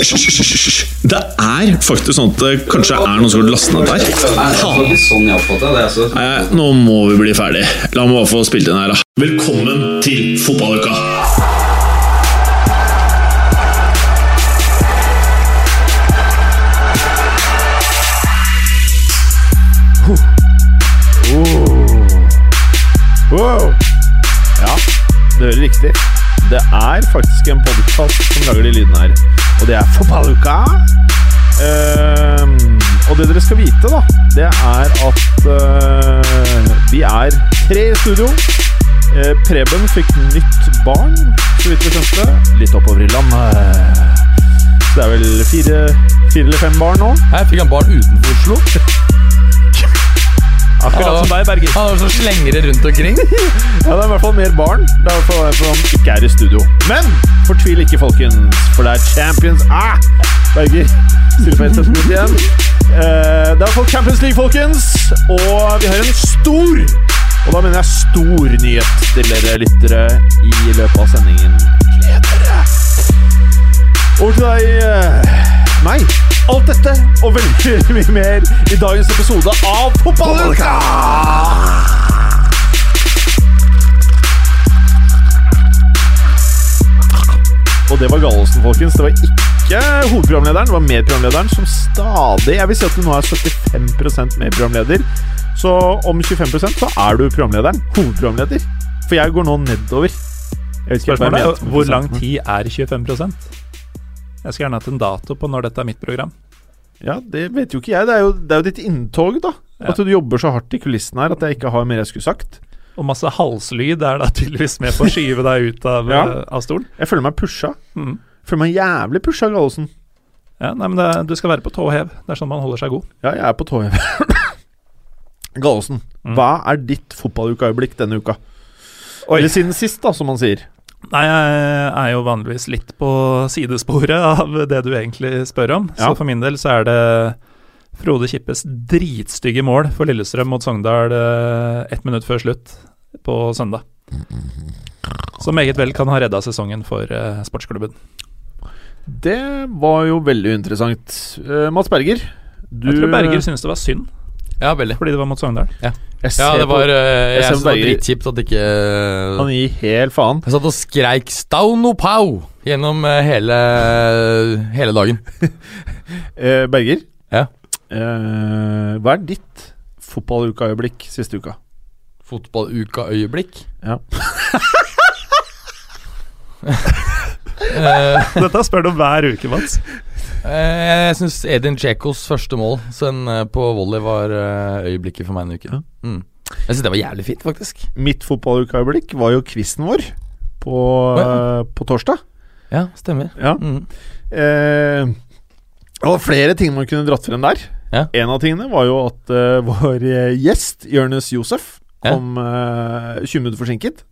hysj. Det er faktisk sånn at det kanskje er noen som har lastet ned der. Nei, nå må vi bli ferdig. La meg bare få spilt inn her, da. Velkommen til fotballuka! Wow. Ja, det hører riktig. Det er faktisk en podkast som lager de lydene her. Og det er Fotballuka. Uh, og det dere skal vite, da, det er at uh, vi er tre i studio. Uh, Preben fikk nytt barn, så vidt vi skjønte. Litt oppover i landet. Så det er vel fire, fire eller fem barn nå. Her fikk han barn utenfor Oslo. Akkurat som deg, Berger. Han har så slengere rundt omkring. Ja, det er i hvert fall mer barn. Det er i hvert fall derfor han ikke er i studio. Men fortvil ikke, folkens, for det er Champions Ah! Berger, stille på headsetet mitt igjen. Eh, det er i hvert fall Champions League, folkens. Og vi har en stor, og da mener jeg stor nyhet til dere lyttere i løpet av sendingen. Gled dere! Over til deg, eh, meg. Alt dette og veldig mye mer i dagens episode av Fotballuka! Og det var Gallosen, folkens. Det var ikke hovedprogramlederen, det var medprogramlederen som stadig Jeg vil si at du nå er 75% medprogramleder. Så om 25% så er du programlederen. Hovedprogramleder. For jeg går nå nedover. Spørsmålet er hvor lang tid er 25 Jeg skulle gjerne hatt en dato på når dette er mitt program. Ja, det vet jo ikke jeg. Det er jo, det er jo ditt inntog, da. Ja. At du jobber så hardt i kulissen her at jeg ikke har mer jeg skulle sagt. Og masse halslyd er da tydeligvis med på å skyve deg ut av, Ja. eh, av stolen. Jeg føler meg pusha. Mm. Føler meg jævlig pusha, Gallosen. Ja, nei, men det, Du skal være på tå hev. Det er sånn man holder seg god. Ja, jeg er på tå hev. Gallosen, Mm. hva er ditt fotballukaøyeblikk denne uka? Oi. Eller siden sist, da, som man sier. Nei, jeg er jo vanligvis litt på sidesporet av det du egentlig spør om. Ja. Så for min del så er det Frode Kippes dritstygge mål for Lillestrøm mot Sogndal eh, ett minutt før slutt på søndag. Som meget vel kan ha redda sesongen for eh, sportsklubben. Det var jo veldig interessant. Eh, Mats Berger, du Jeg tror Berger syntes det var synd, Ja, veldig. fordi det var mot Sogndal. jeg Ja, det var på, eh, jeg Jeg synes det var dritkjipt at ikke Han gir helt faen. Jeg satt og skreik 'Stauno Pau' gjennom eh, hele, hele dagen. Eh, Berger, Ja. eh, hva er ditt fotballukaøyeblikk siste uka? Fotballukaøyeblikk? Ja. Eh, Dette spør du hver uke, Mats. eh, jeg syns Edin Djekos første mål sen, eh, på volley var øyeblikket for meg denne uken. Mm. Jeg syns det var jævlig fint, faktisk. Mitt fotballukeøyeblikk var jo quizen vår på, ja. eh, på torsdag. Ja, stemmer. Ja. Mm. Eh, det var flere ting man kunne dratt frem der. Ja. En av tingene var jo at uh, vår gjest, Jonis Josef, Ja. kom eh, 20 minutter forsinket.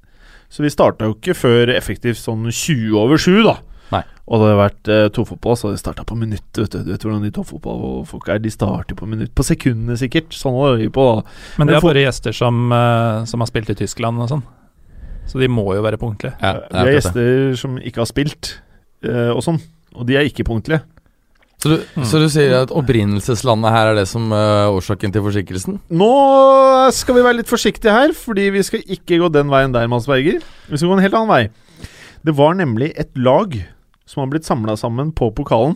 Så vi starta jo ikke før effektivt sånn 20 over 7, da. Nei. Og det hadde vært eh, toppfotball, så hadde de starta på minuttet. Vet du. du vet hvordan de toppfotballfolk er. De starter på minutt. På sekundene, sikkert. Sånn holder de på, da. Men det er bare gjester som, eh, som har spilt i Tyskland og sånn. Så de må jo være punktlige. Ja, det er det er gjester som ikke har spilt, eh, og sånn. Og de er ikke punktlige. Så du, så du sier at opprinnelseslandet her er det som er årsaken til forsinkelsen? Nå skal vi være litt forsiktige her, fordi vi skal ikke gå den veien der, Mads Berger. Vi skal gå en helt annen vei. Det var nemlig et lag som har blitt samla sammen på pokalen,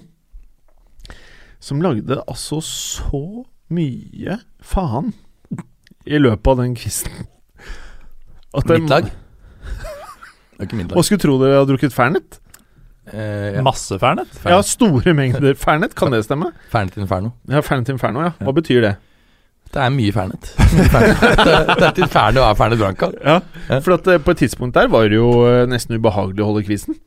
som lagde altså så mye faen i løpet av den. At Mitt lag? Det er ikke mitt Hva Og skulle tro dere hadde drukket Fernet? Eh, ja. Masse Fernet. Ja, store mengder Fernet, kan det stemme? Fernet Inferno. Ja, Fernet Inferno, ja. Hva betyr det? Det er mye Fernet. Mye Fernet. det, det er et Inferno og er Fernet Branca. Ja, Ja. For at eh, på et tidspunkt der var det jo eh, nesten ubehagelig å holde quizen.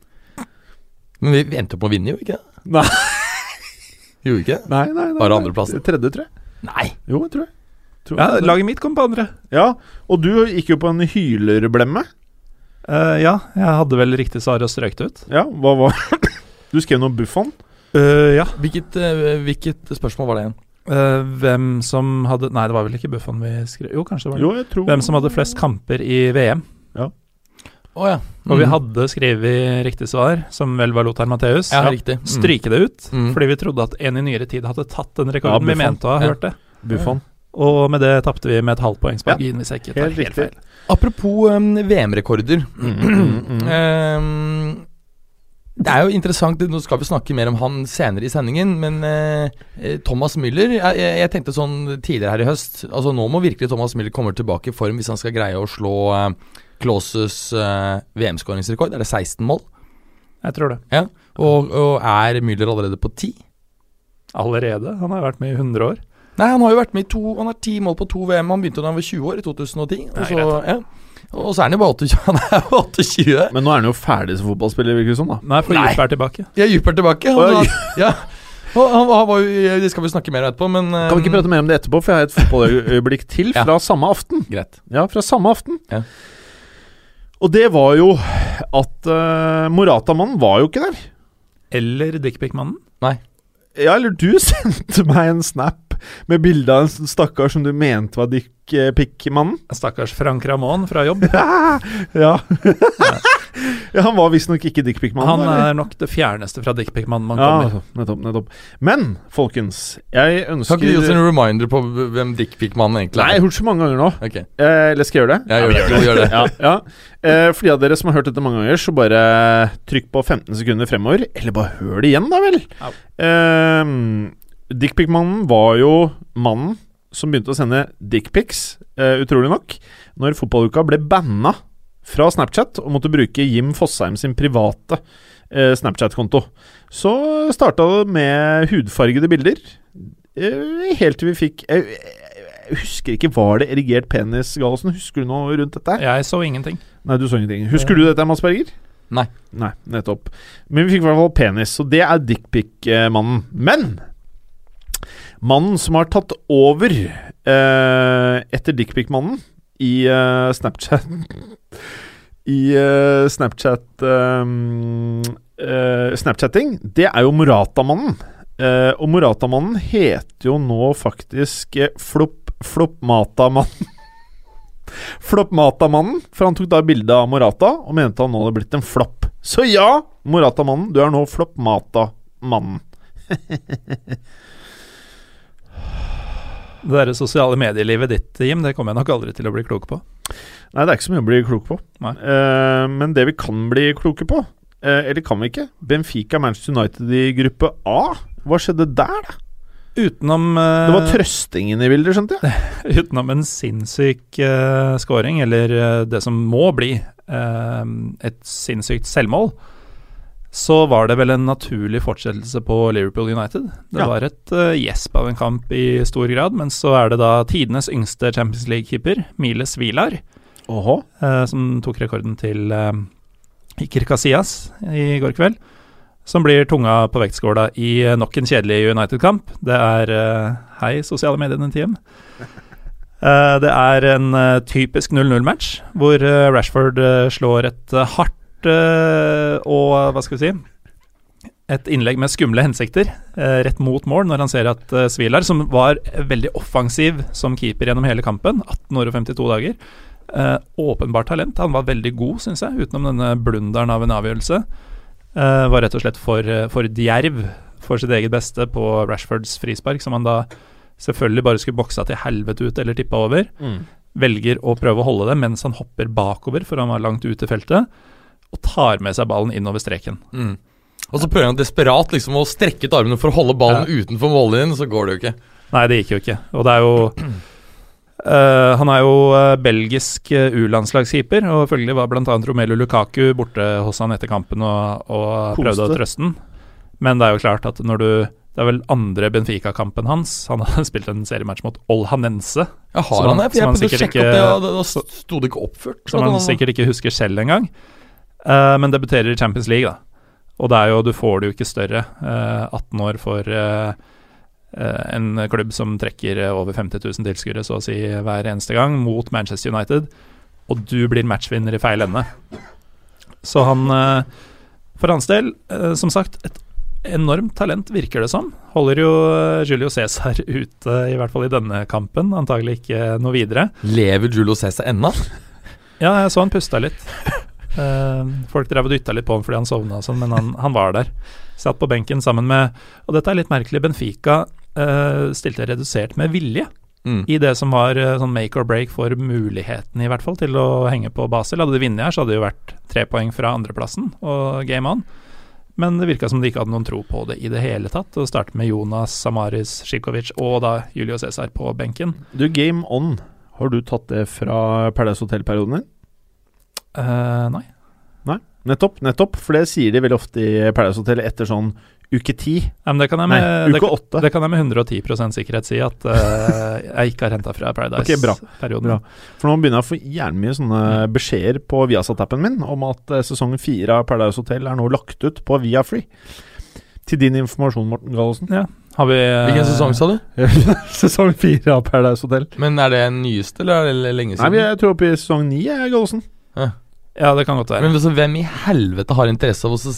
Men vi, endte opp med å vinne, jo, ikke det? Nei. Gjorde ikke det? Nei, nei, nei. Bare andreplassen? Tredje, tror jeg. Nei. Jo, jeg tror jeg. Tror Ja, jeg. Laget mitt kom på andre. ja, og du gikk jo på en hylerblemme. Eh, ja, jeg hadde vel riktig svar og strøk det ut. Ja, hva var Du skrev noe Buffon? Uh, ja. Hvilket, uh, hvilket spørsmål var det igjen? Eh, hvem som hadde Nei, det var vel ikke Buffon vi skrev Jo, kanskje det var det. Jo, jeg tror Hvem som hadde flest kamper i VM. Å ja. Og vi Mm. hadde skrevet riktig svar, som vel var Lothar Matheus. Ja, riktig. Mm. Stryke det ut, Mm. fordi vi trodde at en i nyere tid hadde tatt den Ja, rekorden. vi mente å ha hørt det. Buffon. Og med det tapte vi med et halvt poengsmargin, hvis jeg ikke tar Helt helt, feil. Apropos um, VM-rekorder. Ehm, det er jo interessant, nå skal vi snakke mer om han senere i sendingen, men eh, Thomas Müller jeg, jeg tenkte sånn tidligere her i høst Altså Nå må virkelig Thomas Müller komme tilbake i form hvis han skal greie å slå eh, Klauses eh, VM-skåringsrekord. Er det 16 mål? Jeg tror det. Og, og er Müller allerede på 10? Allerede. Han har vært med i 100 år. Nei, han har jo vært med i to Han har ti mål på to VM. Han begynte da han var 20 år, i 2010. Og så, ja. og så er han jo bare 28. Han er jo 28. Men nå er han jo ferdig som fotballspiller, virker det som. da Nei, for. Jupp er tilbake. Ja, Djup er tilbake. Han, Oi. ja. Og han, han var jo Det skal vi snakke mer om etterpå, men Kan vi ikke prate mer om det etterpå, for jeg har et fotballøyeblikk til Ja. fra samme aften. Greit. Ja, fra samme aften. Ja. Og det var jo at uh, Morata-mannen var jo ikke der. Eller Dickpic-mannen. Nei. Ja, eller du sendte meg en snap med bilde av en stakkar som du mente var dick-pick-mannen. Stakkars Frank Ramón fra jobb. ja. ja, han var visstnok ikke dickpic-mannen. Han eller? er nok det fjerneste fra Dickpic-mannen man Ja, kommer. nettopp, nettopp. Men, folkens, jeg ønsker Kan ikke du gi oss en reminder på hvem dickpic-mannen egentlig er? Nei, jeg har hørt så mange ganger nå. Ok, Eh, eller skal jeg gjøre det? ja, gjør det. Gjør det. ja, ja. Eh, for de av dere som har hørt dette mange ganger, så bare trykk på 15 sekunder fremover. Eller bare hør det igjen, da vel. Ja Eh, Dickpic-mannen var jo mannen som begynte å sende dickpics, uh, utrolig nok, når fotballuka ble banna fra Snapchat og måtte bruke Jim Fosheim sin private uh, Snapchat-konto. Så starta det med hudfargede bilder, uh, helt til vi fikk jeg, jeg husker ikke, var det erigert penis, Gallosen? Husker du noe rundt dette? Jeg så ingenting. Nei, du så ingenting. Husker du dette, Mads Berger? Nei. Nei, nettopp. Men vi fikk i hvert fall penis, og det er dickpic-mannen. Men mannen som har tatt over eh, etter dickpic-mannen i eh, Snapchat I eh, Snapchat um, eh, Snapchatting, det er jo Morata-mannen. Eh, og Morata-mannen heter jo nå faktisk eh, Flopp Floppmata-mannen. Floppmata-mannen, for han tok da bilde av Morata og mente han nå hadde blitt en flopp. Så ja, Morata-mannen, du er nå Floppmata-mannen. Det derre sosiale medielivet ditt, Jim, det kommer jeg nok aldri til å bli klok på. Nei, det er ikke så mye å bli klok på. Eh, men det vi kan bli kloke på, uh, eller kan vi ikke Benfica Manchester United i gruppe A. Hva skjedde der, da? Utenom Det var eh, trøstingen i bildet, skjønte jeg. Utenom en sinnssyk uh, scoring, eller det som må bli et sinnssykt selvmål, så var det vel en naturlig fortsettelse på Liverpool United. Det Ja. var et uh, av en kamp i stor grad, men så er det da tidenes yngste Champions League-keeper, Miles Vilar, eh, som tok rekorden til uh, Iker Casillas i går kveld. Som blir tunga på vektskåla i eh, nok en kjedelig United-kamp. Det er uh, Hei, sosiale mediene, Team. Eh, det er en eh, typisk 0-0-match, hvor eh, Rashford eh, slår et eh, hardt eh, og hva skal vi si Et innlegg med skumle hensikter eh, rett mot mål når han ser at uh, Svilar, som var veldig offensiv som keeper gjennom hele kampen, 18 år og 52 dager, eh, åpenbart talent. Han var veldig god, syns jeg, utenom denne blunderen av en avgjørelse. Eh, var rett og slett for, eh, for djerv for sitt eget beste på Rashfords frispark, som han da selvfølgelig bare skulle boksa til helvete ut eller tippa over. Mm. Velger å prøve å holde det mens han hopper bakover, for han var langt ute i feltet, og tar med seg ballen innover streken. Mm. Og så prøver han desperat liksom å strekke ut armene for å holde ballen utenfor mållinjen, så går det jo ikke. Nei, det gikk jo ikke. Og det er jo Uh, Han er jo eh, belgisk uh, U-landslagskeeper, og følgelig var bl.a. Romelu Lukaku borte hos han etter kampen og, og prøvde å trøste han. Men det er jo klart at når du Det er vel andre Benfica-kampen hans. Han har spilt en seriematch mot Olhanense, Ja, har han han- det? Han jeg prøvde å sjekke ikke- opp det, og da- da sto det ikke oppført. som han sikkert ikke husker selv engang. Uh, men debuterer i Champions League, da. Og det er jo, du får det jo ikke større. Uh, 18 år for, uh, eh, en klubb som trekker eh, over 50 000 tilskuere så å si hver eneste gang, mot Manchester United, og du blir matchvinner i feil ende. Så han eh, For hans del, eh, som sagt, et enormt talent, virker det som. Holder jo eh, Julio Cæsar ute, i hvert fall i denne kampen. Antagelig ikke noe videre. Lever Julio Cæsar ennå? Ja, jeg så han pusta litt. Eh, folk drev og dytta litt på ham fordi han sovna og sånn, men han, han var der. Satt på benken sammen med Og dette er litt merkelig. Benfica eh, stilte redusert med vilje Mm. i det som var eh, sånn make or break for muligheten, i hvert fall, til å henge på Basel. Hadde de vunnet her, så hadde det jo vært tre poeng fra andreplassen og game on. Men det virka som de ikke hadde noen tro på det i det hele tatt. Å starte med Jonas, Samaris, Sjikovic og da Julio Cæsar på benken. Du, Game On, har du tatt det fra Paradise Hotel-perioden din? Eh, nei. Nei, nettopp. nettopp For det sier de veldig ofte i Paradise Hotel etter sånn uke ti. Ja, men det kan jeg med, Nei, uke åtte. det kan jeg med 110 sikkerhet si at uh, jeg ikke har henta fra Paradise-perioden. Bra. For nå begynner jeg å få jævlig mye sånne beskjeder på Viasat-appen min om at eh, sesong fire av Paradise Hotel er nå lagt ut på Viafree. Til din informasjon, Morten Gallosen. Har vi uh, Hvilken sesong sa du? sesong fire av Paradise Hotel. Men er det den nyeste, eller er det lenge siden? Nei, Jeg tror oppe i sesong ni, jeg, Gallosen. Ja, det kan godt være. Men altså, hvem i helvete har interesse av å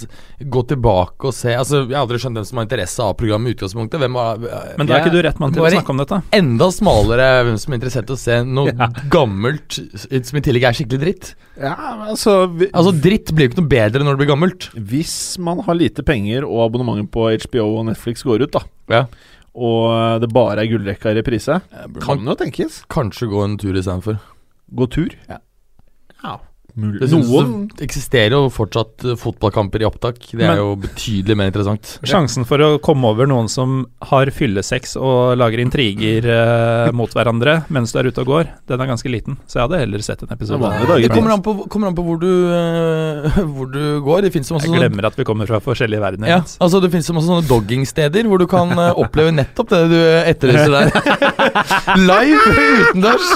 gå tilbake og se Altså, Jeg har aldri skjønt hvem som har interesse av programmet i utgangspunktet. Hvem har, Men da er ikke du rett mann til å snakke om dette. Enda smalere hvem som er interessert i å se noe Ja. gammelt som i tillegg er skikkelig dritt. Ja, altså, vi, Altså, dritt blir jo ikke noe bedre når det blir gammelt. Hvis man har lite penger og abonnementet på HBO og Netflix går ut, da, Ja. og det bare er gullrekka i reprise, Kan kan jo tenkes. kanskje gå en tur istedenfor. Gå tur. Ja. ja mulig. Det Noen det eksisterer jo fortsatt eh, fotballkamper i opptak. Det Men- er jo betydelig mer interessant. Sjansen for å komme over noen som har fyllesex og lager intriger eh, mot hverandre mens du er ute og går, den er ganske liten. Så jeg hadde heller sett en episode. Det. Det kommer an på, kommer an på hvor, du, uh, hvor du går. Det jo masse Jeg glemmer at vi kommer fra forskjellige verdener. ja, altså det finnes jo masse sånne doggingsteder hvor du kan uh, oppleve nettopp det du etterlyser der. Live utendørs.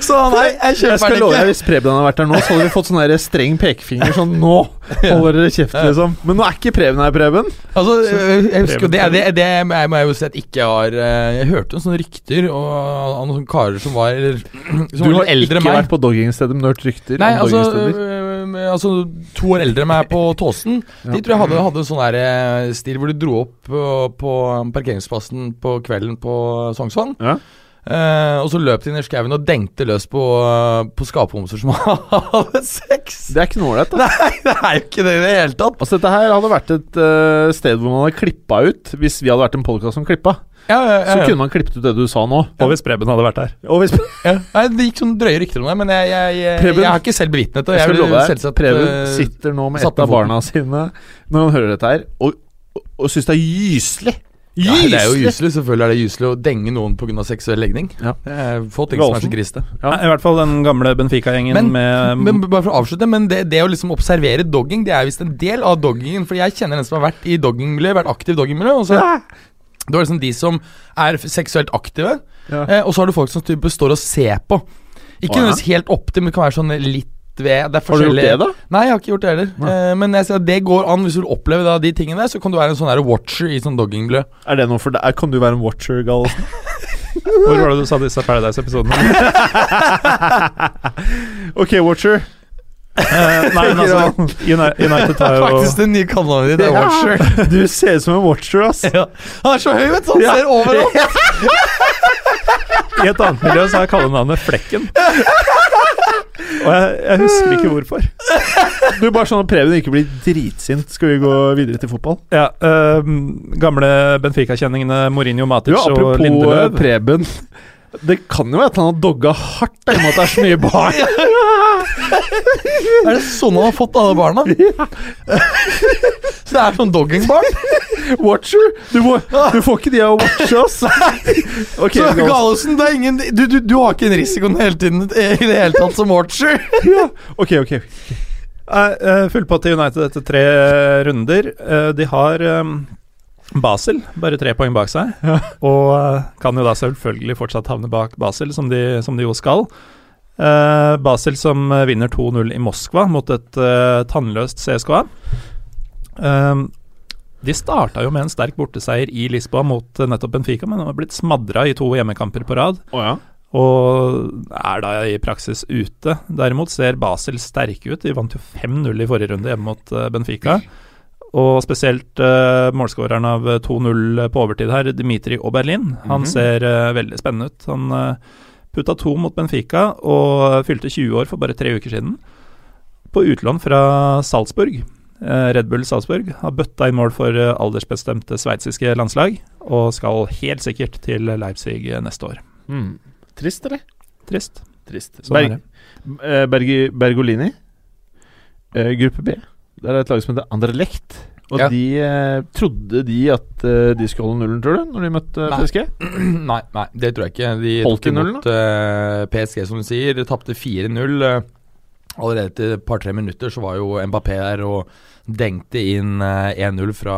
Så nei, jeg Jeg kjøper skal den ikke. Hvis Preben hadde vært her nå, så hadde vi fått sånn streng pekefinger. Sånn nå holder dere kjeft, liksom. Men nå er ikke Preben her, Preben. Altså, jeg jeg husker det, det, det jeg må jeg jo si at ikke har eh, Jeg hørte noen sånne rykter og, av noen sånne karer som var eller, som Du har ikke meg. vært på doggingstedet, men du har hørt rykter Nei, om altså, øh, altså To år eldre enn meg på Tåsen. De tror jeg hadde, hadde sånn der eh, stil hvor de dro opp på, på parkeringsplassen på kvelden på Sognsvann. Ja. Eh, og så løp de inn i skauen og dengte løs på, uh, på skapehomser som hadde sex. Det er ikke noe ålreit, da. Nei, det er jo ikke det i det hele tatt. Altså Dette her hadde vært et uh, sted hvor man hadde klippa ut Hvis vi hadde vært en podkast som klippa. Ja, ja, ja, Så kunne man klippet ut det du sa nå. Og hvis Preben hadde vært der. Og hvis Ja. Nei, det gikk sånn drøye rykter om det, men jeg, jeg, jeg, Preben, jeg har ikke selv bevitnet det. Jeg skal love deg, selvsagt, Preben sitter nå med et av barna sine når han hører dette her, og, og, og syns det er gyselig. Ja, det er jo Gyselig! Selvfølgelig er det gyselig å denge noen pga. seksuell legning. Ja. Det er få ting som er så griste. Ja. I hvert fall den gamle Benfica-gjengen med Men bare for å avslutte, men det, det å liksom observere dogging, det er visst en del av doggingen. For jeg kjenner en som har vært i doggingmiljøet, vært aktiv i doggingmiljøet. Og så Du har liksom de som er seksuelt aktive, Ja. eh, og så har du folk som står og ser på. Ikke nødvendigvis helt opp til, men det kan være sånn litt ved. Det er Har du gjort det, da? Nei, jeg har ikke gjort det heller. Eh, men jeg sier at det går an hvis du vil oppleve da, de tingene der. Så kan du være en sånn her watcher i sånn doggingmiljø. Er det noe for deg? Kan du være en watcher, Gallosen? Hvor var det du sa disse Paradise-episodene? ok, watcher. Eh, nei, men altså United tar jo Faktisk den nye kallenavnet ditt er Ja. watcher. Du ser ut som en watcher, ass. Ja. Han er så høy, vet du. Han Ja. ser overalt. I et annet miljø så har jeg kallenavnet Flekken. Og jeg, jeg husker ikke hvorfor. Du Bare sånn at Preben ikke blir dritsint. Skal vi gå videre til fotball? Ja, uh, Gamle Benfica-kjenningene Mourinho, Matic Jo, og apropos eh, Preben. Det kan jo være at han har dogga hardt i og med at det er så mye barn. Er det sånn han har fått alle barna? Så det er sånn dogging-barn? Watcher? Du, må, du får ikke de av å watche, oss. Okay, så Gallosen. Gallosen, det er ingen du, du, du har ikke en risiko hele tiden i det hele tatt som watcher. ok, ok. Uh, Fullpott til United etter tre runder. Eh, de har ehm, Basel, bare tre poeng bak seg. Og eh, kan jo da selvfølgelig fortsatt havne bak Basel, som de, som de jo skal. Uh, Basel som eh, vinner 2-0 i Moskva mot et uh, tannløst CSKA. Uh, De starta jo med en sterk borteseier i Lisboa mot nettopp Benfica, men de har blitt smadra i to hjemmekamper på rad. Oh, ja. Og er da i praksis ute. Derimot ser Basel sterke ut. De vant jo 5-0 i forrige runde hjemme mot Benfica. Og spesielt uh, målskåreren av 2-0 på overtid her, Dimitri Oberlin. Han Mhm. ser uh, veldig spennende ut. Han uh, putta to mot Benfica og fylte 20 år for bare tre uker siden. På utlån fra Salzburg. Eh, Red Bull Salzburg har bøtta i mål for eh, aldersbestemte sveitsiske landslag, og skal helt sikkert til Leipzig eh, neste år. Mm. Trist, eller? Trist. Trist. Sånn er Berg, eh, Bergolini, eh, gruppe B. Der er et lag som heter Anderlecht. Og Ja. de eh, Trodde de at eh, de skulle holde nullen, tror du? Når de møtte Nei. PSG? nei, nei, det tror jeg ikke. De Holdt de nullen, mot, eh, PSG, som du sier. Tapte 4-0. eh, allerede etter et par-tre minutter så var jo Mbappé der og dengte inn eh, 1-0 fra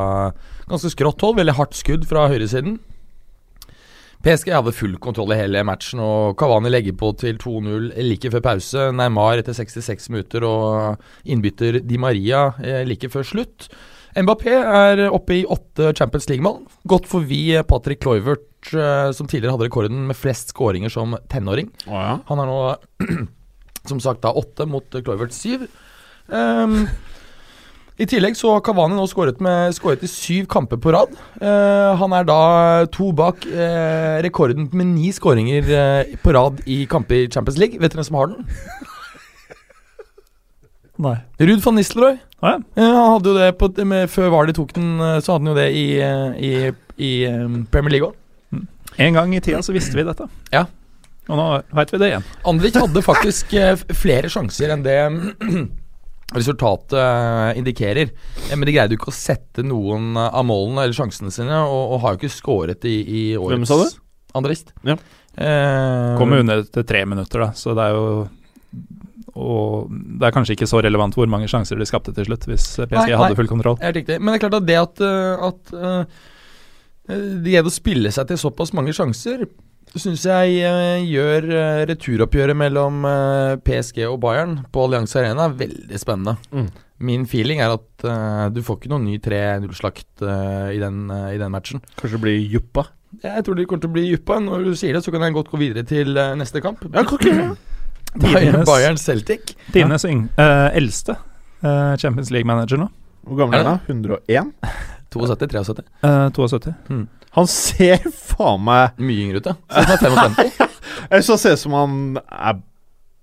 ganske skrått hold. Veldig hardt skudd fra høyresiden. PSG hadde full kontroll i hele matchen, og Cavani legger på til 2-0 like før pause. Neymar etter 66 minutter og innbytter Di Maria eh, like før slutt. Mbappé er oppe i åtte Champions League-mål. Godt forbi Patrick Kluivert, eh, som tidligere hadde rekorden med flest skåringer som tenåring. Å ja. Han er nå, som sagt, da åtte mot Cloivert syv. Ehm, I tillegg så har Cavani nå skåret, i syv kamper på rad. Eh, han er da to bak eh, rekorden med ni skåringer eh, på rad i kamper i Champions League. Vet dere hvem som har den? Nei. Ruud van Nistelrooy. Å ja. Eh, han hadde jo det på, med, Før VAR tok den, eh, så hadde han jo det i, eh, i, i Premier League òg. En gang i tida så visste vi dette. Ja. Og nå veit vi det igjen. Andrik hadde faktisk flere sjanser enn det resultatet eh, indikerer. Men de greide jo ikke å sette noen eh, av målene eller sjansene sine, og, og har jo ikke skåret i, i årets Hvem sa du? Andrist. Ja. Eh, Kommer under til tre minutter, da, så det er jo Og det er kanskje ikke så relevant hvor mange sjanser de skapte til slutt, hvis PSG Nei, nei. hadde full kontroll. Helt riktig. Men det er klart at det at, eh, at uh, de greide å spille seg til såpass mange sjanser, syns jeg eh, gjør eh, returoppgjøret mellom eh, PSG og Bayern på Allianse Arena veldig spennende. Mm. Min feeling er at uh, du får ikke noen ny 3-0-slakt i, den, eh, i den matchen. Kanskje det blir Juppa? Jeg tror det kommer til å bli juppa. Når du sier det, så kan jeg godt gå videre til neste kamp. Ja, Bayern, Bayern Celtic. Tidenes yng- eldste Champions League-manager nå. Hvor gammel er han? da? 101? 72-73. Eh, 72. Han ser faen meg Mye yngre ut, ja. Ser ut som han er 55. Jeg så ser ut som han er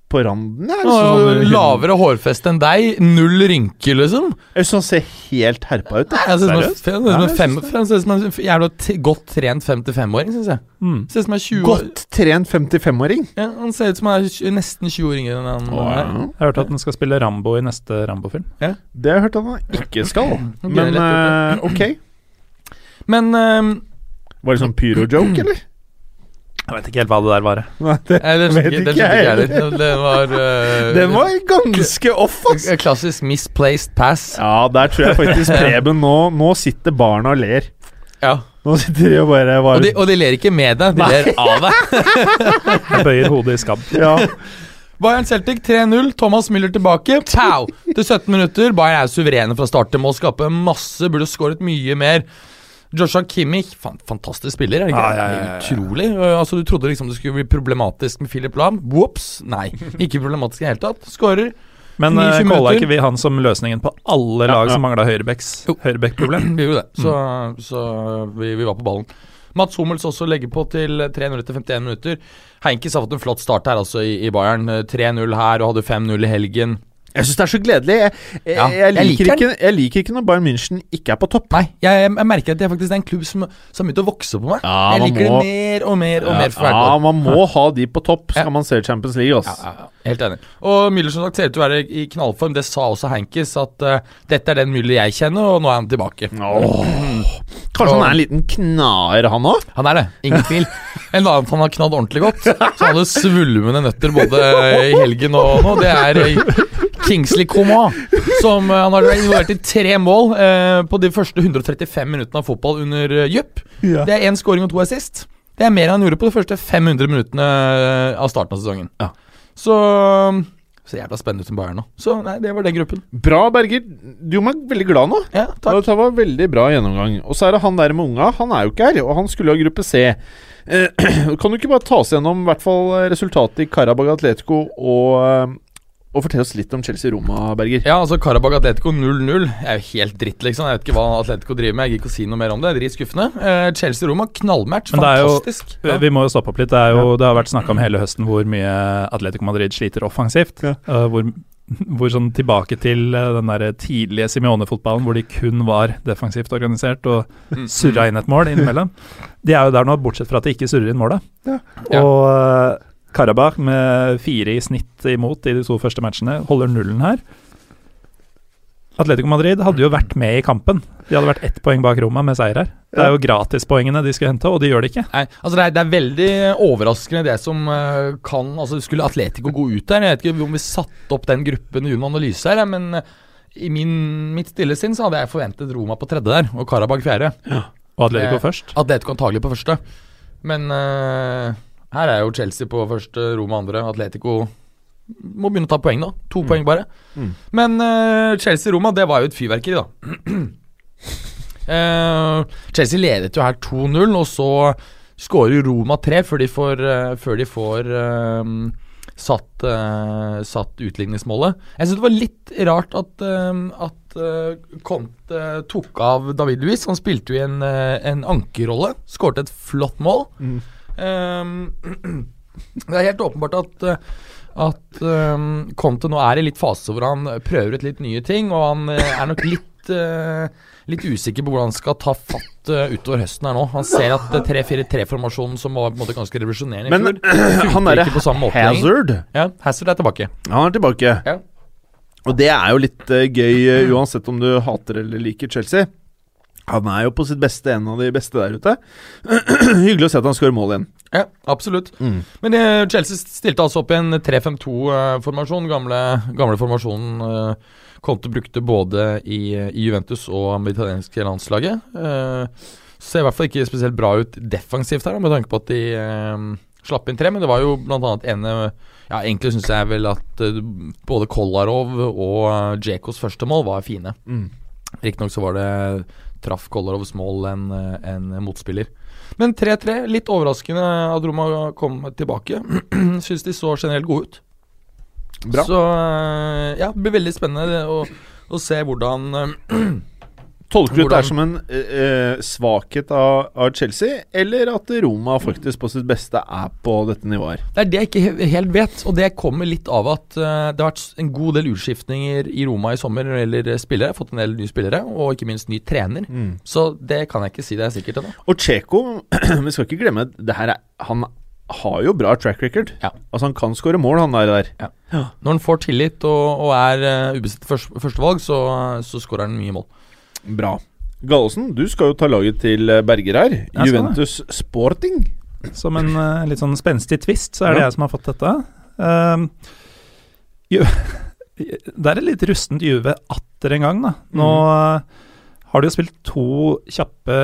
på randen. Jeg Han synes jo han- lavere hårfeste enn deg. Null rynker, liksom. Jeg synes han ser helt herpa ut. Jeg Seriøst? ser ut som en Ja, en jævla godt trent 55-åring, syns jeg. Mm. Ser ut som han er 20 år. Godt trent 55-åring. Ja, han ser ut som han er nesten 20 år yngre enn han er. Jeg har hørt at han skal spille Rambo i neste Rambo-film. Det har jeg hørt at han ikke skal. Men eh, ok. Men ehm, Var det sånn pyro-joke, eller? Jeg vet ikke helt hva det der var. Nei, det, Nei, det vet skjønte ikke, det skjønte ikke jeg heller. Det var uh, Den var ganske off, ass! en Klassisk misplaced pass. Ja, der tror jeg faktisk Preben nå Nå sitter barna og ler. Ja. Nå sitter de og bare Og, de, og de ler ikke med deg, de ler av deg. Jeg bøyer hodet i skam. Ja. Bayern Celtic 3-0. Thomas Müller tilbake. Pow! Til 17 minutter. Bayern er suverene fra start til mål. Skape masse. Burde skåret mye mer. Joshua Kimmich, fan, fantastisk spiller. Er det? Ja, ja, ja, ja. Utrolig. Altså, du trodde liksom det skulle bli problematisk med Philip Lahm. Whoops! Nei, ikke problematisk i det hele tatt. Skårer. Men calla minutter. ikke vi han som løsningen på alle lag ja. som mangla høyrebekkproblem? Vi gjorde det. Så, så vi, vi var på ballen. Mats Hummels også legger på til 3-0 etter 51 minutter. Heinkes har fått en flott start her altså i, i Bayern. Eh, 3-0 her og hadde 5-0 i helgen. Jeg syns det er så gledelig. Jeg, jeg, Ja, jeg, jeg liker liker ikke, jeg liker ikke når Bayern München ikke er på topp. Nei, jeg, jeg merker at det er faktisk en klubb som, som har begynt å vokse på meg. Ja, jeg liker må- det mer og mer og mer for hvert ja, år. man må ha de på topp skal Ja. man se Champions League. Altså. Ja, ja, ja. Helt enig. Og Müller som sagt ser ut til å være i knallform. Det sa også Hankis, at uh, dette er den Müller jeg kjenner, og nå er han tilbake. Oh. Kanskje han er en liten knaer, han òg? Han er det, ingen tvil. En annen han har knadd ordentlig godt. Så han hadde svulmende nøtter både i helgen og nå. Det er eh, Kingsley Coman. Som eh, han har vært involvert i tre mål eh, på de første 135 minuttene av fotball under Jupp. Ja. Det er én scoring og to assist. Det er mer enn han gjorde på de første 500 minuttene eh, av starten av sesongen. Ja. Så ser jævla spennende ut som Bayern nå. Så nei, det var den gruppen. Bra, Berger. Du gjorde meg veldig glad nå. Ja, takk. Det var veldig bra gjennomgang. Og så er det han der med unga. Han er jo ikke her, og han skulle ha gruppe C. Eh, kan du ikke bare ta oss gjennom hvert fall resultatet i Karabag Atletico og, eh, og fortell oss litt om Chelsea-Roma, Berger? Ja, altså Karabag Atletico 0-0 er jo helt dritt, liksom. Jeg vet ikke hva Atletico driver med. Jeg gidder ikke å si noe mer om det. Drit skuffende. Eh, Chelsea-Roma, knallmatch. Men det er jo- Fantastisk. Ja. Vi må jo stoppe opp litt. Det, er jo, det har vært snakka om hele høsten hvor mye Atletico Madrid sliter offensivt. Ja. Uh, hvor, hvor sånn tilbake til uh, den der tidlige Simione-fotballen hvor de kun var defensivt organisert og surra inn et mål innimellom. De er jo der nå, bortsett fra at de ikke surrer inn målet. Ja. Og uh, Karabakh med fire i snitt imot i de to første matchene holder nullen her. Atletico Madrid hadde jo vært med i kampen. De hadde vært ett poeng bak Roma med seier her. Det er jo gratispoengene de skal hente, og de gjør det ikke. Nei, altså det er, det er veldig overraskende det som eh, kan Altså Skulle Atletico gå ut der? Jeg vet ikke om vi satte opp den gruppen under analyse her, men eh, i min, mitt stille sinn så hadde jeg forventet Roma på tredje der, og Karabakh fjerde. Og Atletico først. Atletico antagelig på første. Men eh, her er jo Chelsea på første, Roma andre. Atletico må begynne å ta poeng da. To poeng bare. Mm. Men uh, Chelsea-Roma, det var jo et fyrverkeri, da. uh, Chelsea ledet jo her 2-0, og så skårer Roma 3 før de får, uh, før de får satt, satt utligningsmålet. Jeg syns det var litt rart at, at Conte tok av David Luiz. Han spilte jo i en, en ankerrolle. Skårte et flott mål. Mm. Eh, det er helt åpenbart at eh, at um, Conte nå er i litt fase hvor han prøver ut litt nye ting, og han eh, er nok litt eh, Litt usikker på hvordan han skal ta fatt utover høsten her nå. Han ser at eh, 3-4-3-formasjonen, som var på en måte ganske revolusjonerende Men fjor, han derre. Hazard Ja, Hazard er tilbake. Han er tilbake. Ja. Og det er jo litt gøy, uansett om du hater eller liker Chelsea. Han er jo på sitt beste en av de beste der ute. Hyggelig å se at han skårer mål igjen. Ja, absolutt. Men eh, Chelsea stilte altså opp i en 3-5-2-formasjon. gamle, gamle formasjonen eh, Conte brukte både i, i Juventus og det italienske landslaget. Eh, ser i hvert fall ikke spesielt bra ut defensivt her, med tanke på at de eh, slapp inn tre. Men det var jo annet ene Ja, egentlig syns jeg vel at eh, både Kolarov og Djekos første mål var fine. Mm. Riktignok så var det traff Kolarovs mål en, en motspiller. Men 3-3, litt overraskende at Roma kom tilbake. Syns de så generelt gode ut. Bra. Så eh, ja, det blir veldig spennende å, å se hvordan Tolker du det som en eh, eh, svakhet av, av Chelsea, eller at Roma faktisk på sitt beste er på dette nivået? Det er det jeg ikke helt vet, og det kommer litt av at uh, det har vært en god del utskiftninger i Roma i sommer når det gjelder spillere. Fått en del nye spillere, og ikke minst ny trener. Så det kan jeg ikke si det er sikkert ennå. Og Cheko, vi skal ikke glemme det her er, Han har jo bra track record. Ja. Altså Han kan skåre mål, han der. der. Ja. Når han får tillit og, og er uh, ubestemt først, førstevalg, så, så skårer han mye mål. Bra. Gallosen, du skal jo ta laget til eh, Berger her. Juventus det. Sporting. Som en uh, litt sånn spenstig twist, så er det Ja. jeg som har fått dette. Ehm, Ju det er et litt rustent Juve atter en gang, da. Nå mm. har de jo spilt to kjappe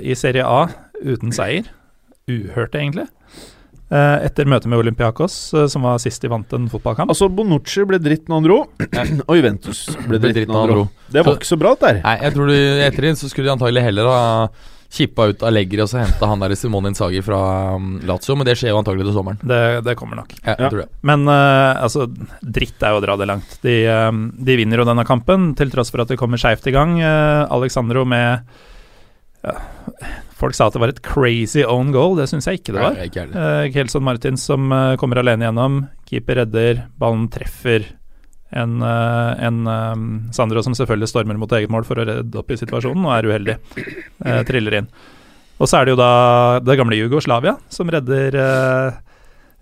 i Serie A uten seier. Uhørt, egentlig. Eh, etter møtet med Olympiakos, eh, som var sist de vant en fotballkamp. Altså, Bonucci ble dritt når han dro, og Juventus ble dritt når han dro. Det var ikke så bra, det der. Nei, jeg tror du, etter inn så skulle de antagelig heller ha kippa ut Allegri og så henta han der Simone Insagi fra um, Lazio, men det skjer jo antagelig til sommeren. Det, det kommer nok. Ja, jeg Ja. tror det. Men uh, altså, dritt er jo å dra det langt. De, uh, de vinner jo denne kampen, til tross for at de kommer skeivt i gang. Uh, Alexandro med ja, Folk sa at det var et crazy own goal, det syns jeg ikke det var. Nei, ikke. Uh, Kelson Martins som uh, kommer alene gjennom. Keeper redder, ballen treffer. En, uh, en um, Sandro som selvfølgelig stormer mot eget mål for å redde opp i situasjonen, og er uheldig. Triller inn. Og så er det jo da det gamle Jugoslavia som redder,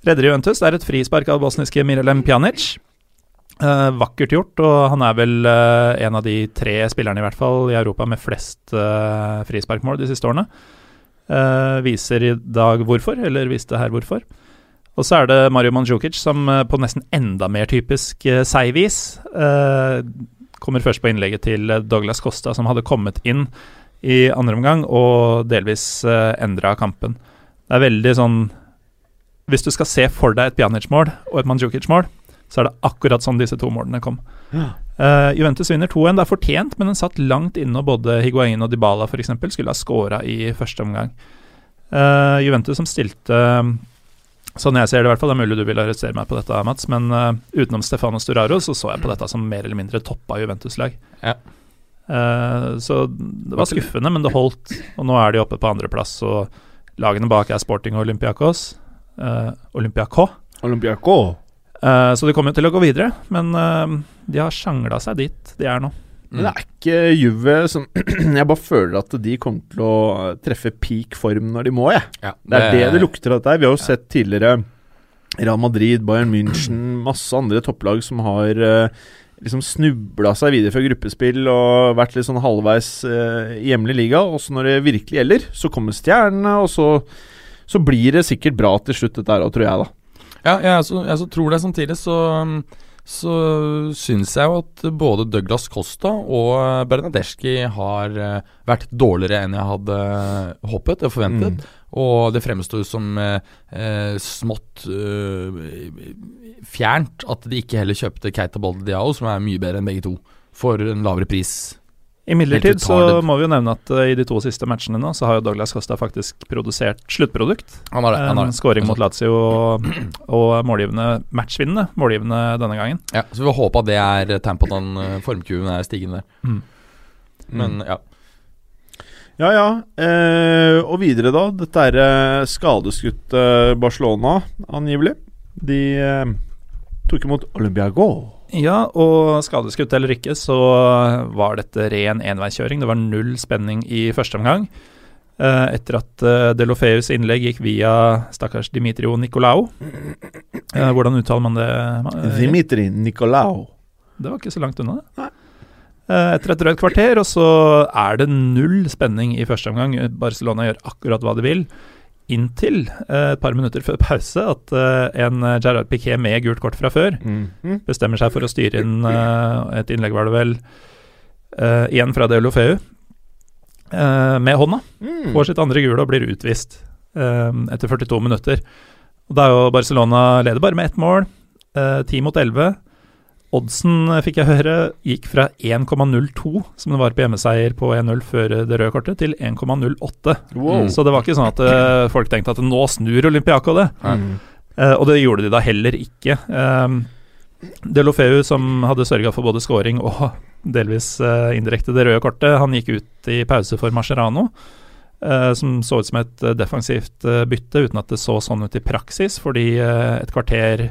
redder Juventus. Det er et frispark av bosniske Mirelem Pjanic. Eh, vakkert gjort, og han er vel uh, en av de tre spillerne i hvert fall i Europa med flest uh, frisparkmål de siste årene. Viser i dag hvorfor, eller viste her hvorfor. Og så er det Mario Mandzukic som på nesten enda mer typisk uh, seigvis kommer først på innlegget til Douglas Costa, som hadde kommet inn i andre omgang og delvis uh, endra kampen. Det er veldig sånn Hvis du skal se for deg et Pjanic-mål og et Mandzukic-mål, så er det akkurat sånn disse to målene kom. Eh, Juventus vinner 2-1. Det er fortjent, men den satt langt inne, og både Higuain og Dybala eksempel, skulle ha scora i første omgang. Uh, Juventus som stilte Sånn jeg ser det, i hvert fall. Det er mulig du vil arrestere meg på dette, Mats, men uh, utenom Stefano Sturaro så så jeg på dette som mer eller mindre toppa Juventus-lag. Ja. Så det var skuffende, men det holdt. Og nå er de oppe på andreplass, og lagene bak er Sporting og Olympiakos. Uh, Olympiaco. Olympiaco. Eh, så de kommer jo til å gå videre, men uh, de har sjangla seg dit de er nå. Men det er ikke Juve som Jeg bare føler at de kommer til å treffe peak form når de må, jeg. Ja, Det er det det lukter av dette her. Vi har jo sett tidligere Real Madrid, Bayern München, masse andre topplag som har uh, liksom snubla seg videre fra gruppespill og vært litt sånn halvveis uh, i hjemlig liga. Og så når det virkelig gjelder, så kommer stjernene, og så, så blir det sikkert bra til slutt, dette her òg, tror jeg, da. Ja, jeg så, jeg så tror det samtidig, så, så syns jeg jo at både Douglas Costa og Bernadeschi har eh, vært dårligere enn jeg hadde håpet og forventet. Og det fremstår som eh, eh, smått eh, fjernt at de ikke heller kjøpte Keita Balde Diao, som er mye bedre enn begge to, for en lavere pris. Imidlertid så må vi jo nevne at uh, i de to siste matchene nå, så har jo Douglas Costa faktisk produsert sluttprodukt. Han har det. Han har det. Skåring mot Lazio og, og målgivende matchvinnende målgivende denne gangen. Ja, så vi får håpe at det er tegn på at den eh, formkurven er stigende. Mm. Men ja. Ja, ja. Eh, og videre, da. Dette er eh, skadeskutte Barcelona, angivelig. De eh, tok imot Olympiago. Ja, og skadeskutt eller ikke, så var dette ren enveiskjøring. Det var null spenning i første omgang. Eh, etter at uh, Delofeus innlegg gikk via stakkars Dimitrio Nicolau. Eh, hvordan uttaler man det? eh, Dimitri Nicolao. Det var ikke så langt unna. Nei. Eh, Etter et drøyt kvarter, og så er det null spenning i første omgang. Barcelona gjør akkurat hva de vil. Inntil eh, et par minutter før pause at eh, en Gerard Piquet med gult kort fra før mm. bestemmer seg for å styre inn eh, et innlegg, var det vel, eh, igjen fra Deulofeu, uh, med hånda. Mm. Får sitt andre gule og blir utvist eh, etter 42 minutter. Og Da er jo Barcelona leder bare med ett mål, ti 10 mot 11. Oddsen, eh, fikk jeg høre, gikk fra 1,02, som det var på hjemmeseier på 1-0 før det røde kortet, til 1,08. Wow. Så det var ikke sånn at eh, folk tenkte at nå snur Olympiaco det. Mm. Uh, og det gjorde de da heller ikke. Um, Delofeu, som hadde sørga for både scoring og delvis uh, indirekte det røde kortet, han gikk ut i pause for Mascherano, Uh, som så ut som et eh, defensivt eh, bytte, uten at det så sånn ut i praksis, fordi eh, et kvarter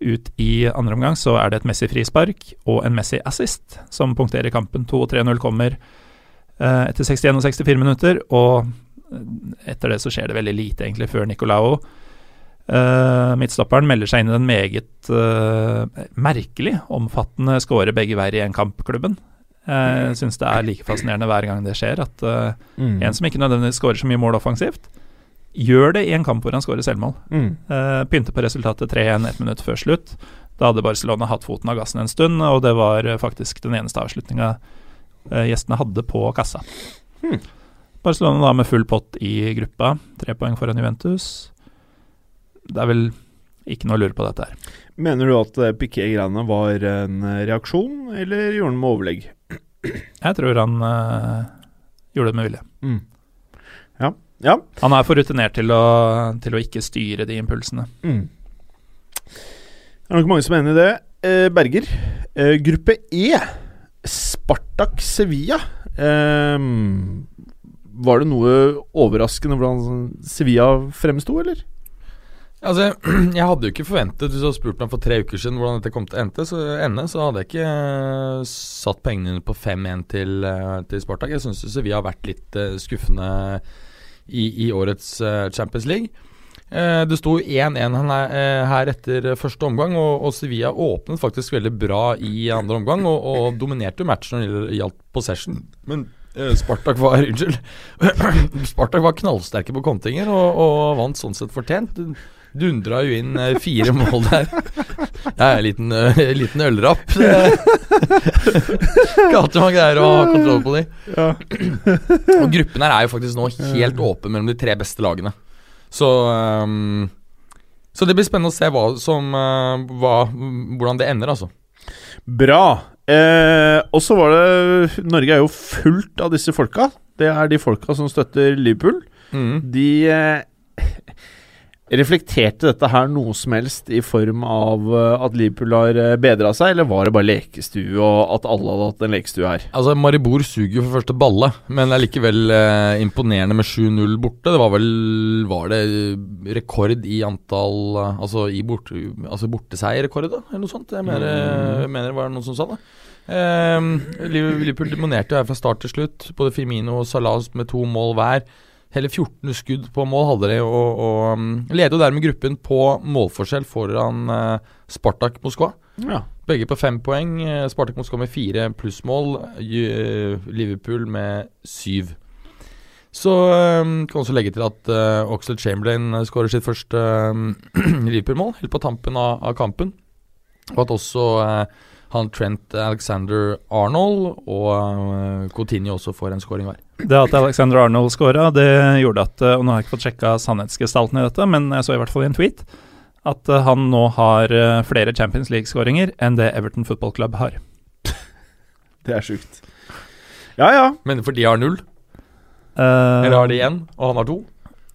ut i andre omgang så er det et Messi-frispark og en Messi-assist som punkterer kampen. 2-3-0 kommer eh, etter 61 og 64 minutter, og eh, etter det så skjer det veldig lite, egentlig, før Nicolao Uh, midtstopperen melder seg inn i den meget eh, merkelig omfattende skåre begge veier i én kamp-klubben. Jeg syns det er like fascinerende hver gang det skjer, at eh, Mm. en som ikke nødvendigvis scorer så mye mål offensivt, gjør det i en kamp hvor han skårer selvmål. Mm. Uh, pynter på resultatet 3-1 ett minutt før slutt. Da hadde Barcelona hatt foten av gassen en stund, og det var eh, faktisk den eneste avslutninga gjestene hadde på kassa. Mm. Barcelona da med full pott i gruppa, tre poeng foran Juventus. Det er vel ikke noe å lure på dette her. Mener du at eh, Piquet-greiene var en eh, reaksjon, eller gjorde han med overlegg? Jeg tror han uh, gjorde det med vilje. Mm. Ja. Han er for rutinert til å, til å ikke styre de impulsene. Mm. Det er nok mange som er enig i det. Eh, Berger, eh, gruppe E. Spartak Sevilla. Eh, var det noe overraskende hvordan Sevilla fremsto, eller? Altså, jeg hadde jo ikke forventet Hvis du hadde spurt meg for tre uker siden hvordan dette kom til å ende, så, ende, så hadde jeg ikke uh, satt pengene på 5-1 til, uh, til Spartak. Jeg syns Sevilla har vært litt uh, skuffende i, i årets eh, Champions League. Eh, det sto 1-1 her, eh, her etter første omgang, og, og Sevilla åpnet faktisk veldig bra i andre omgang og, og dominerte matchen når det gjaldt possession. Men eh, Spartak var Unnskyld. Spartak var knallsterke på kontinger og, og vant sånn sett fortjent. Dundra jo inn eh, fire mål der. Jeg er en liten, uh, liten ølrapp. Ikke man greier å ha kontroll på de. Og gruppen her er jo faktisk nå helt åpen mellom de tre beste lagene. Så um, Så det blir spennende å se hva som, eh, hva, hvordan det ender, altså. Bra. Eh, og så var det Norge er jo fullt av disse folka. Det er de folka som støtter Liverpool. De eh, Reflekterte dette her noe som helst i form av eh, at Liverpool har eh, bedra seg, eller var det bare lekestue, og at alle hadde hatt en lekestue her? Altså, Maribor suger jo for første balle, men det er likevel eh, imponerende med 7-0 borte. Det var vel Var det rekord i antall eh, Altså i bort, altså borteseierrekord, da? Eller noe sånt? Jeg mener, jeg mener det var noen som sa det. Eh, Liverpool dominerte jo her fra start til slutt. Både Firmino og Salah med to mål hver. Hele 14 skudd på mål hadde de, og, og um, leder jo dermed gruppen på målforskjell foran eh, Spartak Moskva. Ja. Begge på fem poeng. Eh, Spartak Moskva med fire plussmål. eh, Liverpool med syv. Så um, kan også legge til at uh, Oxlade Chamberlain skårer sitt første eh, Liverpool-mål helt på tampen av, av kampen. Og at også uh, han Trent Alexander Arnold og uh, Coutinho også får en scoring hver. Det at Alexander Arnold scora, det gjorde at Og nå har jeg ikke fått sjekka sannhetsgestalten i dette, men jeg så i hvert fall i en tweet at eh, han nå har eh, flere Champions League-skåringer enn det Everton Football Club har. Det er sjukt. Ja, ja. Men for de har null? Uh, Eller har de én, og han har to?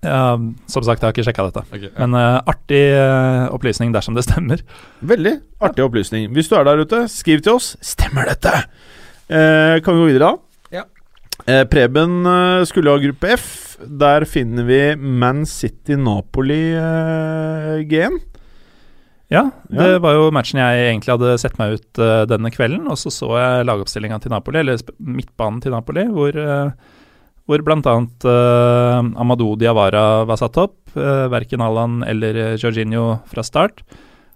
ja, som sagt, jeg har ikke sjekka dette. Okay, ja. Men uh, artig uh, opplysning dersom det stemmer. Veldig artig opplysning. Hvis du er der ute, skriv til oss. Stemmer dette? Eh, kan vi gå videre, da? Eh, Preben eh, skulle ha gruppe F. Der finner vi Man City-Napoli-G-en. Ja, det Ja. var jo matchen jeg egentlig hadde sett meg ut eh, denne kvelden. Og så så jeg lagoppstillinga til Napoli, eller midtbanen til Napoli, hvor, uh, hvor bl.a. Uh, Amadou Diawara var satt opp. Uh, verken Allan eller eh, Jorginho fra start.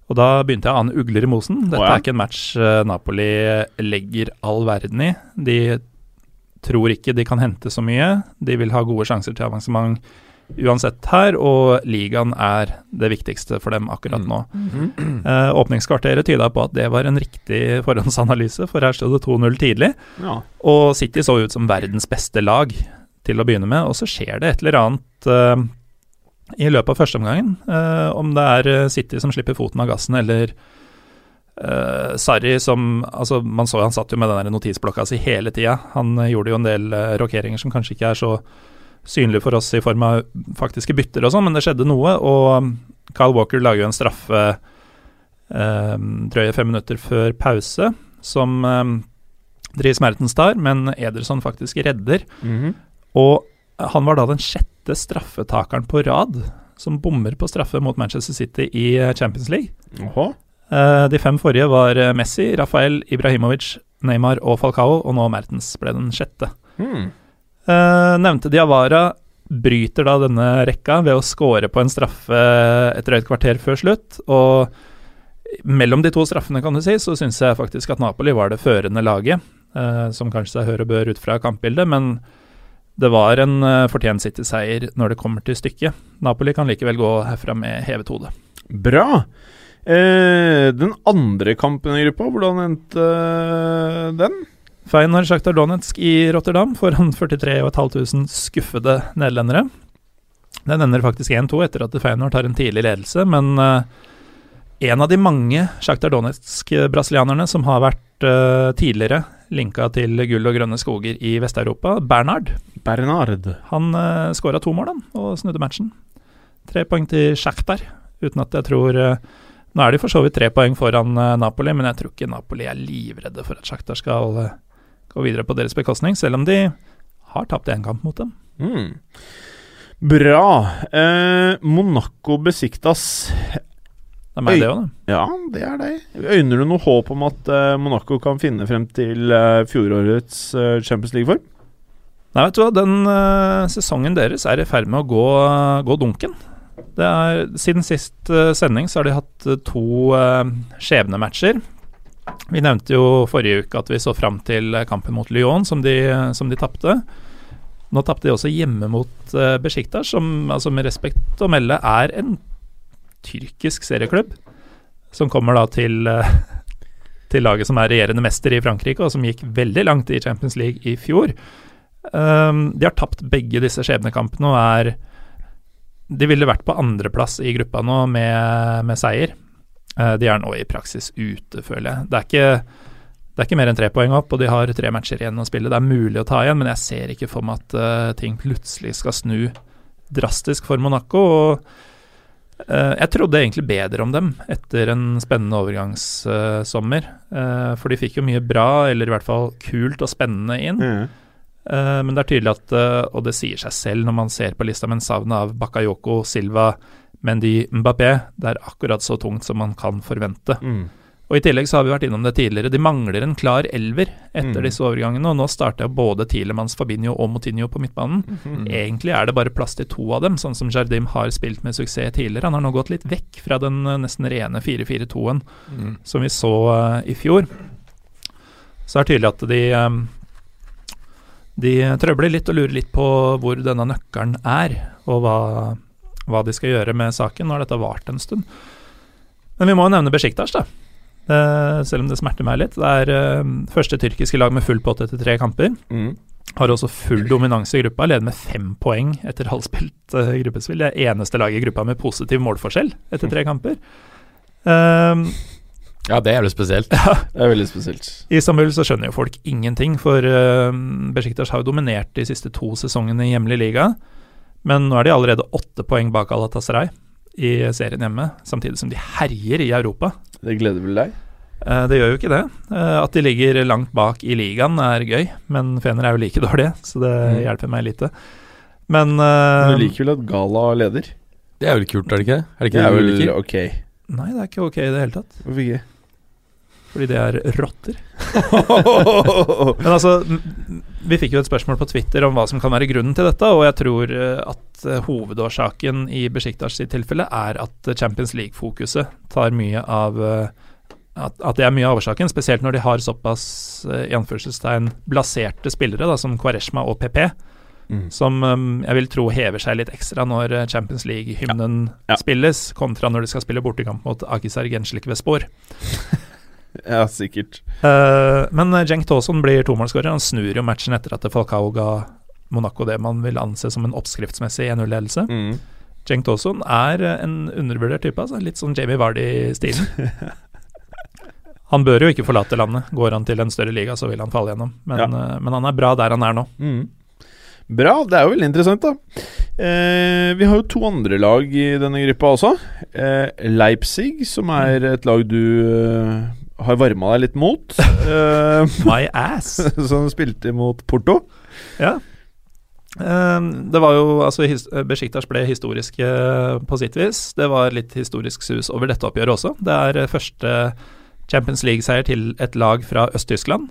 Og da begynte jeg å ane ugler i mosen. Dette oh, ja. er ikke en match eh, Napoli legger all verden i. De tror ikke de kan hente så mye. De vil ha gode sjanser til avansement uansett her, og ligaen er det viktigste for dem akkurat nå. Eh, åpningskvarteret tyda på at det var en riktig forhåndsanalyse, for her stod det 2-0 tidlig. Ja. Og City så ut som verdens beste lag til å begynne med, og så skjer det et eller annet eh, i løpet av førsteomgangen. Uh, om det er eh, City som slipper foten av gassen, eller uh, Sarri som Altså, man så han satt jo med den der notisblokka si hele tida. Han eh, gjorde jo en del uh, rokeringer som kanskje ikke er så synlige for oss i form av faktiske bytter og sånn, men det skjedde noe, og um, Kyle Walker lager jo en straffe uh, drøye fem minutter før pause, som eh, Dries Mertens tar, men Ederson faktisk redder. Mhm. Og han var da den sjette straffetakeren på rad som bommer på straffe mot Manchester City i Champions League. Åhå. Eh, de fem forrige var eh, Messi, Rafael, Ibrahimovic, Neymar og Falcao, og nå Mertens ble den sjette. Hmm. Eh, nevnte Diawara bryter da denne rekka ved å score på en straffe et drøyt kvarter før slutt. Og mellom de to straffene, kan du si, så syns jeg faktisk at Napoli var det førende laget. eh, som kanskje seg hør og bør ut fra kampbildet, men det var en uh, fortjent City-seier når det kommer til stykket. Napoli kan likevel gå herfra med hevet hode. Bra. Eh, den andre kampen i gruppa, hvordan endte eh, den? Feinar Sjaktar Donetsk i Rotterdam foran 43 500 skuffede nederlendere. Den ender faktisk 1-2 etter at Feinar tar en tidlig ledelse, men eh, en av de mange Sjaktar Donetsk-brasilianerne som har vært tidligere linka til gull og grønne skoger i Vest-Europa, Bernard. Bernard. han uh, skåra to mål han, og snudde matchen. Tre poeng til Sjaktar, uten at jeg tror Nå er de for så vidt tre poeng foran eh, Napoli, men jeg tror ikke Napoli er livredde for at Sjakta skal eh, gå videre på deres bekostning, selv om de har tapt én kamp mot dem. Mm. Bra. Eh, Monaco besiktas. Det er meg, det òg, da. Ja, det er deg. Øyner du noe håp om at eh, Monaco kan finne frem til fjorårets Champions League-form? Nei, vet du hva, den eh, sesongen deres er i ferd med å gå, gå dunken. Er, siden sist eh, sending så har de hatt eh, to uh, skjebnematcher. Vi nevnte jo forrige uke at vi så fram til eh, kampen mot Lyon, som de, som de tapte. Nå tapte de også hjemme mot uh, Besjiktas, som altså med respekt å melde er en tyrkisk serieklubb. Som kommer da til, eh, til laget som er regjerende mester i Frankrike, og som gikk veldig langt i Champions League i fjor. Um, de har tapt begge disse skjebnekampene og er de ville vært på andreplass i gruppa nå med, med seier. Eh, de er nå i praksis ute, føler jeg. Det er ikke det er ikke mer enn tre poeng opp, og de har tre matcher igjen å spille. Det er mulig å ta igjen, men jeg ser ikke for meg at uh, ting plutselig skal snu drastisk for Monaco. og uh, Jeg trodde egentlig bedre om dem etter en spennende overgangssommer. Uh, for de fikk jo mye bra, eller i hvert fall kult og spennende inn. Mm. Men det er tydelig at, og det sier seg selv når man ser på lista, men savnet av Bakayoko, Silva, Mendy, Mbappé, det er akkurat så tungt som man kan forvente. Mm. Og I tillegg så har vi vært innom det tidligere, de mangler en klar elver etter Mm. disse overgangene. og Nå starter både Tilemanns, Fabinho og Motinho på midtbanen. Mhm. Egentlig er det bare plass til to av dem, sånn som Jardim har spilt med suksess tidligere. Han har nå gått litt vekk fra den eh, nesten rene 4-4-2-en Mm. som vi så uh, i fjor. Så er det tydelig at de eh, De trøbler litt og lurer litt på hvor denne nøkkelen er, og hva, hva de skal gjøre med saken. Nå har dette vart en stund. Men vi må jo nevne Besjiktas, da. Eh, selv om det smerter meg litt. Det er eh, første tyrkiske lag med full pott etter tre kamper. Mm. Har også full dominanse i gruppa, leder med fem poeng etter halvspilt uh, gruppespill. Det er eneste laget i gruppa med positiv målforskjell etter tre kamper. Um, Ja, det er jævlig spesielt. Det er veldig spesielt. I Istanbul så skjønner jo folk ingenting, for uh, Besiktas har jo dominert de siste to sesongene i hjemlig liga. Men nå er de allerede åtte poeng bak Alatasaray i serien hjemme, samtidig som de herjer i Europa. Det gleder vel deg? Eh, det gjør jo ikke det. Eh, at de ligger langt bak i ligaen er gøy, men Fener er jo like dårlige, så det Mm. hjelper meg lite. Men, Men eh, du liker vel at Gala leder? Det er vel kult, er det ikke? Er det ikke Det er det vel ok. Nei, det er ikke ok i det hele tatt. Hvorfor ikke? Fordi det er rotter. Men altså, vi fikk jo et spørsmål på Twitter om hva som kan være grunnen til dette, og jeg tror eh, at eh, hovedårsaken i Besjiktas sitt tilfelle er at Champions League-fokuset tar mye av eh, at, at det er mye av årsaken, spesielt når de har såpass i anførselstegn blaserte spillere da, som Kvareshma og PP, Mm. som um, jeg vil tro hever seg litt ekstra når Champions League-hymnen Ja. spilles, kontra når de skal spille bortekamp mot Akisar Genslik ved Spor. Ja, sikkert. Uh, men Jenk Cenk Taason blir tomålsskårer. Han snur jo matchen etter at Falcao ga Monaco det man vil anse som en oppskriftsmessig 1-0-ledelse. Mm. Cenk Taason er eh, en undervurdert type, altså. litt sånn Jamie Vardy-stilen. Han bør jo ikke forlate landet. Går han til en større liga, så vil han falle gjennom. Men, Ja. uh, men han er bra der han er nå. Mm. Bra, det er jo veldig interessant, da. Eh, vi har jo to andre lag i denne gruppa også. Eh, Leipzig, som er et lag du eh, har varma deg litt mot. Eh, My ass! som spilte mot Porto. Ja. Eh, Det var jo altså Besiktas ble historiske på sitt vis. Det var litt historisk sus over dette oppgjøret også. Det er eh, første Champions League-seier til et lag fra Øst-Tyskland.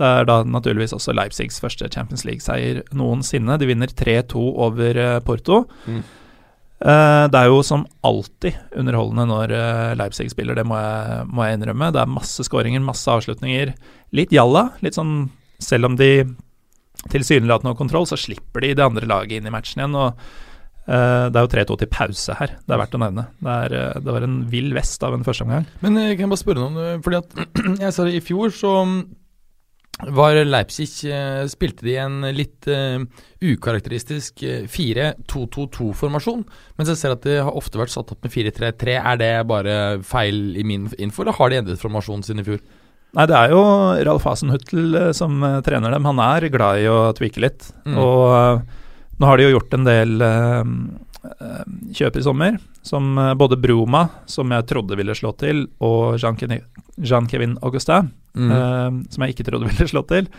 Det er da naturligvis også Leipzigs første Champions League-seier noensinne. De vinner 3-2 over eh, Porto. Mm. Eh, Det er jo som alltid underholdende når eh, Leipzig spiller, det må jeg, må jeg innrømme. Det er masse skåringer, masse avslutninger. Litt jalla. Litt sånn selv om de tilsynelatende har kontroll, så slipper de det andre laget inn i matchen igjen. og uh, Det er jo 3-2 til pause her, det er verdt å nevne. Det, er, det var en vill vest av en førsteomgang. Men jeg kan bare spørre noe, fordi at jeg sa det i fjor, så var Leipzig eh, Spilte de en litt uh, ukarakteristisk eh, 4-2-2-2-formasjon. Mens jeg ser at det har ofte vært satt opp med 4-3-3. Er det bare feil i min info, eller har de endret formasjonen sin i fjor? Nei, det er jo Ralf Hasenhuttel eh, som eh, trener dem. Han er glad i å tweake litt. Mm. Og uh, nå har de jo gjort en del eh, eh, kjøp i sommer, som eh, både Broma, som jeg trodde ville slå til, og Jean-Kevin Jean Augustin, Mm. uh, som jeg ikke trodde ville slå til,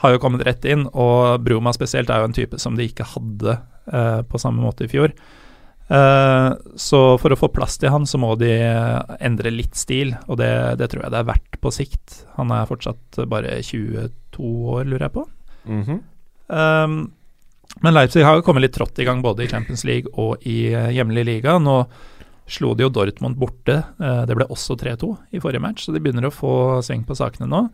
har jo kommet rett inn. Og Broma spesielt er jo en type som de ikke hadde uh, på samme måte i fjor. Eh, så for å få plass til han, så må de endre litt stil, og det, det tror jeg det er verdt på sikt. Han er fortsatt bare 22 år, lurer jeg på. Mhm. Um, men Leipzig har jo kommet litt trått i gang både i Champions League og i eh, hjemlig liga. Nå slo de jo Dortmund borte. Eh, det ble også 3-2 i forrige match, så de begynner å få sving på sakene nå.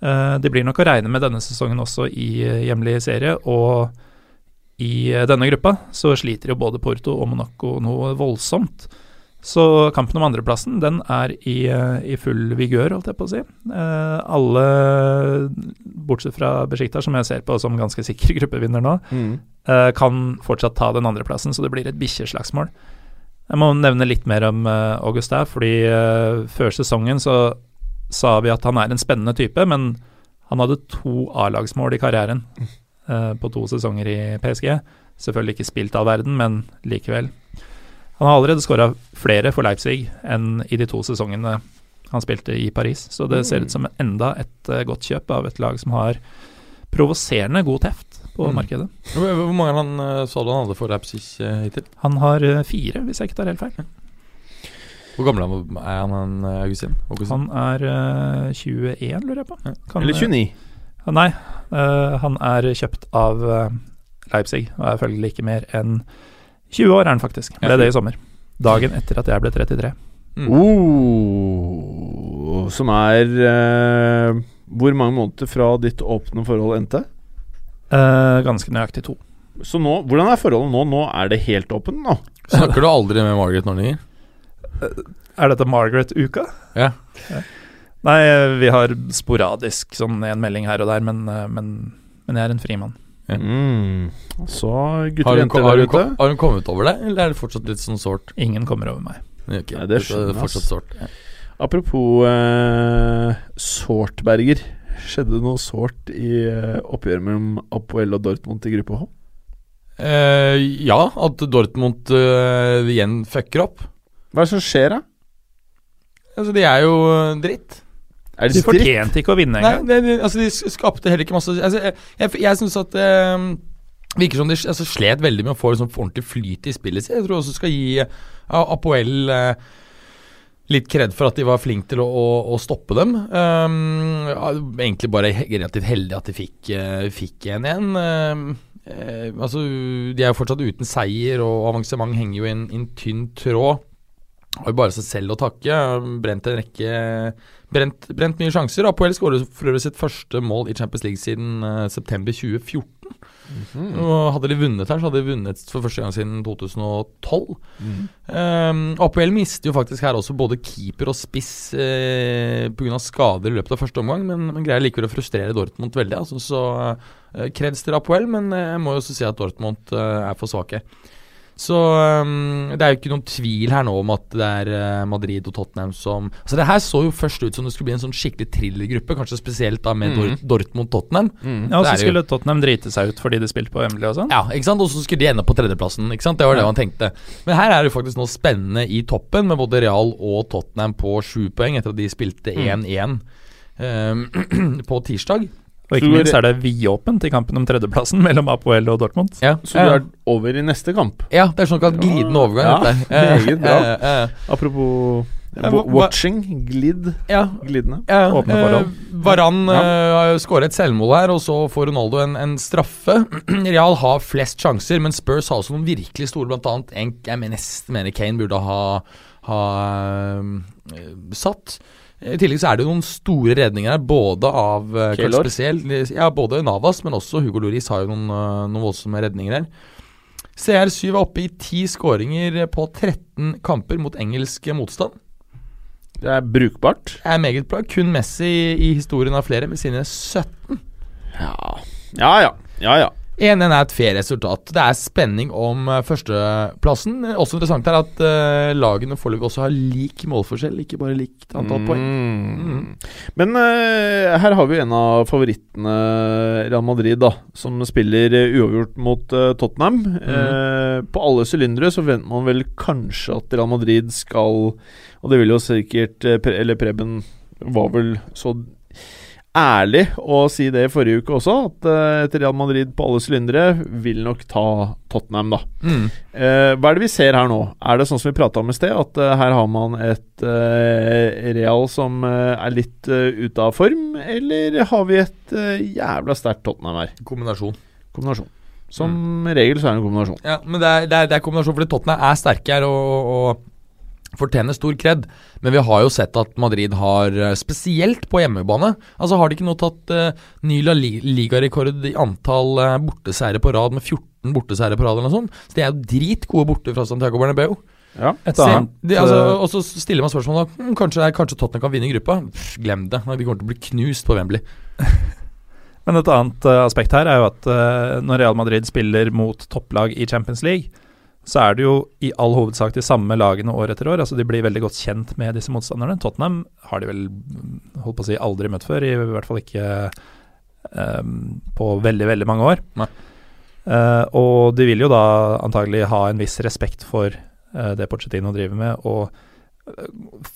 De det blir nok å regne med denne sesongen også i eh, hjemlig serie, og i eh, denne gruppa så sliter jo både Porto og Monaco noe voldsomt. Så kampen om andreplassen den er i, eh, i full vigør, holdt jeg på å si. Eh, alle, bortsett fra Besjikta, som jeg ser på som ganske sikker gruppevinner nå, Mm. eh, kan fortsatt ta den andreplassen, så det blir et bikkjeslagsmål. Jeg må nevne litt mer om uh, Augustin, fordi uh, før sesongen så sa vi at han er en spennende type, men han hadde to A-lagsmål i karrieren uh, på to sesonger i PSG. Selvfølgelig ikke spilt all verden, men likevel. Han har allerede skåra flere for Leipzig enn i de to sesongene han spilte i Paris, så det ser ut som enda et uh, godt kjøp av et lag som har provoserende god teft på Mm. markedet. Hvor hvor mange han eh, sa du han hadde for Leipzig eh, hittil? Han har eh, fire, hvis jeg ikke tar helt feil. Hvor gammel er han, Augustin? Augustin? Han er uh, 21, lurer jeg på. Kan- Eller 29. Uh, Nei, uh, han er kjøpt av Leipzig og er følgelig ikke mer enn 20 år, er han faktisk. Ble det i sommer. Dagen etter at jeg ble 33. Mm. Oh, som er Hvor mange måneder fra ditt åpne forhold endte? Eh, ganske nøyaktig to. Så nå, hvordan er forholdet nå? Nå er det helt åpent nå. Snakker du aldri med Margaret nå gir? Er dette Margaret-uka? Ja. Nei, eh, vi har sporadisk sånn en melding her og der, men, eh, men, men jeg er en frimann. Ja. Mm. Så gutter og jenter der ute. har hun kommet over det, eller er det fortsatt litt sånn sårt? Ingen kommer over meg. Okay, Nei, det er skjønner jeg, fortsatt sårt. Ja. Apropos uh, sårtberger. Skjedde det noe sårt i eh, oppgjøret mellom Apoel og Dortmund i gruppe H? Eh, ja, at Dortmund eh, igjen fucker opp. Hva er det som skjer, da? Altså, de er jo dritt. Er De de fortjente ikke å vinne engang. Nei, det, altså, de skapte heller ikke masse altså, Jeg, jeg, jeg syns at eh, Virker som de altså, slet veldig med å få liksom, ordentlig flyt i spillet sitt. Jeg tror også skal gi eh, Apoel eh, litt kred for at de var flinke til å, å, å stoppe dem. Um, egentlig bare relativt heldig at de fikk, uh, fikk 1-1. Um, uh, altså, de er jo fortsatt uten seier, og avansement henger jo i en tynn tråd. Har jo bare seg selv å takke. Brent en rekke Brent, brent mye sjanser. Apoel skåret for øvrig sitt første mål i Champions League siden uh, september 2014. Og hadde de vunnet her, så hadde de vunnet for første gang siden 2012. Um, Apoel mister jo faktisk her også både keeper og spiss uh, pga. skader i løpet av første omgang, men, men greier likevel å frustrere Dortmund veldig. Altså, så uh, kreds til Apoel, men eh, jeg må jo også si at Dortmund uh, er for svake. Så um, det er jo ikke noen tvil her nå om at det er uh, Madrid og Tottenham som Altså Det her så jo først ut som det skulle bli en sånn skikkelig thrillergruppe, kanskje spesielt da med Dor Dortmund-Tottenham. Ja, og så skulle jo- Tottenham drite seg ut fordi de spilte på Wembley og sånn. Ja, ikke sant? Og så skulle de ende på tredjeplassen. Ikke sant? Det var det Ja. man tenkte. Men her er det jo faktisk noe spennende i toppen, med både Real og Tottenham på sju poeng etter at de spilte 1-1 ehm, på tirsdag. Og ikke minst er det vidåpent i kampen om tredjeplassen mellom Apoel og Dortmund. Ja, Så du er over i neste kamp. ja det er sånn kalt glidende overgang. Ja, meget bra. Eh, eh, eh. Apropos Ja, watching. Glid. ja, Glidende. Ja, Åpne eh, forhold. Varan eh, skårer et selvmål her, og så får Ronaldo en, en straffe. Real har flest sjanser, men Spurs har også noen virkelig store, blant annet en jeg mener, nesten mener Kane burde ha, ha uh, satt. I tillegg så er det noen store redninger her, både av eh, spesielt Ja, både Navas, men også Hugo Loris har jo noen, eh, noen voldsomme redninger her. CR7 er oppe i ti skåringer på 13 kamper mot engelsk motstand. Det er brukbart. Det er meget bra. Kun Messi i historien av flere med sine 17. Ja ja. ja, ja, ja. 1-1 er et fair resultat. Det er spenning om eh, førsteplassen. Også interessant er at uh, lagene foreløpig også har lik målforskjell, ikke bare likt antall poeng. Mm. Men uh, her har vi en av favorittene, Real Madrid, da, som spiller uavgjort mot uh, Tottenham. Eh, på alle sylindere så venter man vel kanskje at Real Madrid skal Og det vil jo sikkert Eller Preben var vel så ærlig å si det i forrige uke også, at eh, et Real Madrid på alle sylindere vil nok ta Tottenham, da. Mm. Eh, hva er det vi ser her nå? Er det sånn som vi prata om i sted, at eh, her har man et eh, Real som eh, er litt uh, ute av form, eller har vi et eh, jævla sterkt Tottenham her? Kombinasjon. Kombinasjon. Som regel så er det en kombinasjon. Ja, men det er, det er, det er kombinasjon fordi Tottenham er sterke her og, og fortjener stor kred. Men vi har jo sett at Madrid har, eh, spesielt på hjemmebane Altså Har de ikke nå tatt uh, ny ligarekord i antall uh, borteseiere på rad, med 14 borteseiere på rad eller noe sånt? Så de er jo dritgode borte fra Santiago Bernabeu. Ja. Et Se, annet de, altså, og så stiller man spørsmålet hm, kanskje, kanskje Tottenham kan vinne gruppa. Pff, glem det. De kommer til å bli knust på Wembley. Men et annet uh, aspekt her er jo at uh, når Real Madrid spiller mot topplag i Champions League, så er det jo i all hovedsak de samme lagene år etter år. Altså De blir veldig godt kjent med disse motstanderne. Tottenham har de vel holdt på å si aldri møtt før, i hvert fall ikke um, på veldig, veldig mange år. Eh, og de vil jo da antagelig ha en viss respekt for uh, det Pochettino driver med, og uh,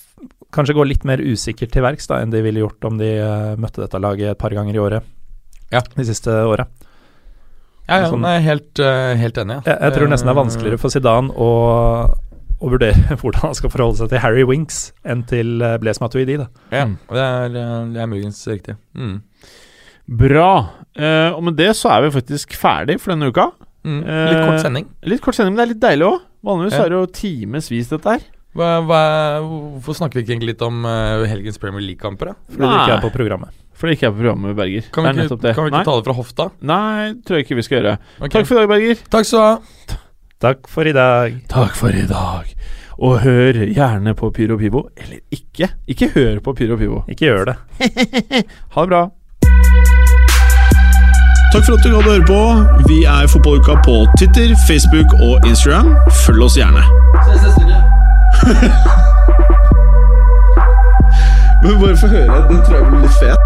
kanskje gå litt mer usikkert til verks da enn de ville gjort om de møtte dette laget et par ganger i året Ja. de siste åra. Ja, ja, Sånn- jeg er helt, uh, helt enig. Ja. Jeg, jeg tror nesten det er vanskeligere for Zidane å, å vurdere hvordan han skal forholde seg til Harry Winks enn til eh, Blaise Matuidi. Da. Ja, Mm. det, er, eh, det er muligens riktig. Mm. Bra. Uh, og med det så er vi faktisk ferdig for denne uka. Mm. Litt Eh, kort sending. Litt kort sending, men det er litt deilig òg. Vanligvis Ja. er det jo timevis, dette her. Hva, hva, hvorfor snakker vi ikke egentlig litt om uh, helgens Premier League-kamper? Fordi Fordi det ikke er på programmet. For det ikke er på programmet med Berger. Kan vi ikke, det. kan vi ikke ta det fra hofta? Nei, tror jeg ikke vi skal gjøre. Okay. Takk for i dag, Berger. Takk skal du ha. Takk for i dag. Takk for i dag. Og hør gjerne på Pyro Pivo. Eller ikke. Ikke hør på Pyro Pivo. Ikke gjør det. Ha det bra. Takk for at du gadd å høre på. Vi er Fotballuka på Twitter, Facebook og Instagram. Følg oss gjerne. Men bare få høre. Den tror jeg blir litt fet.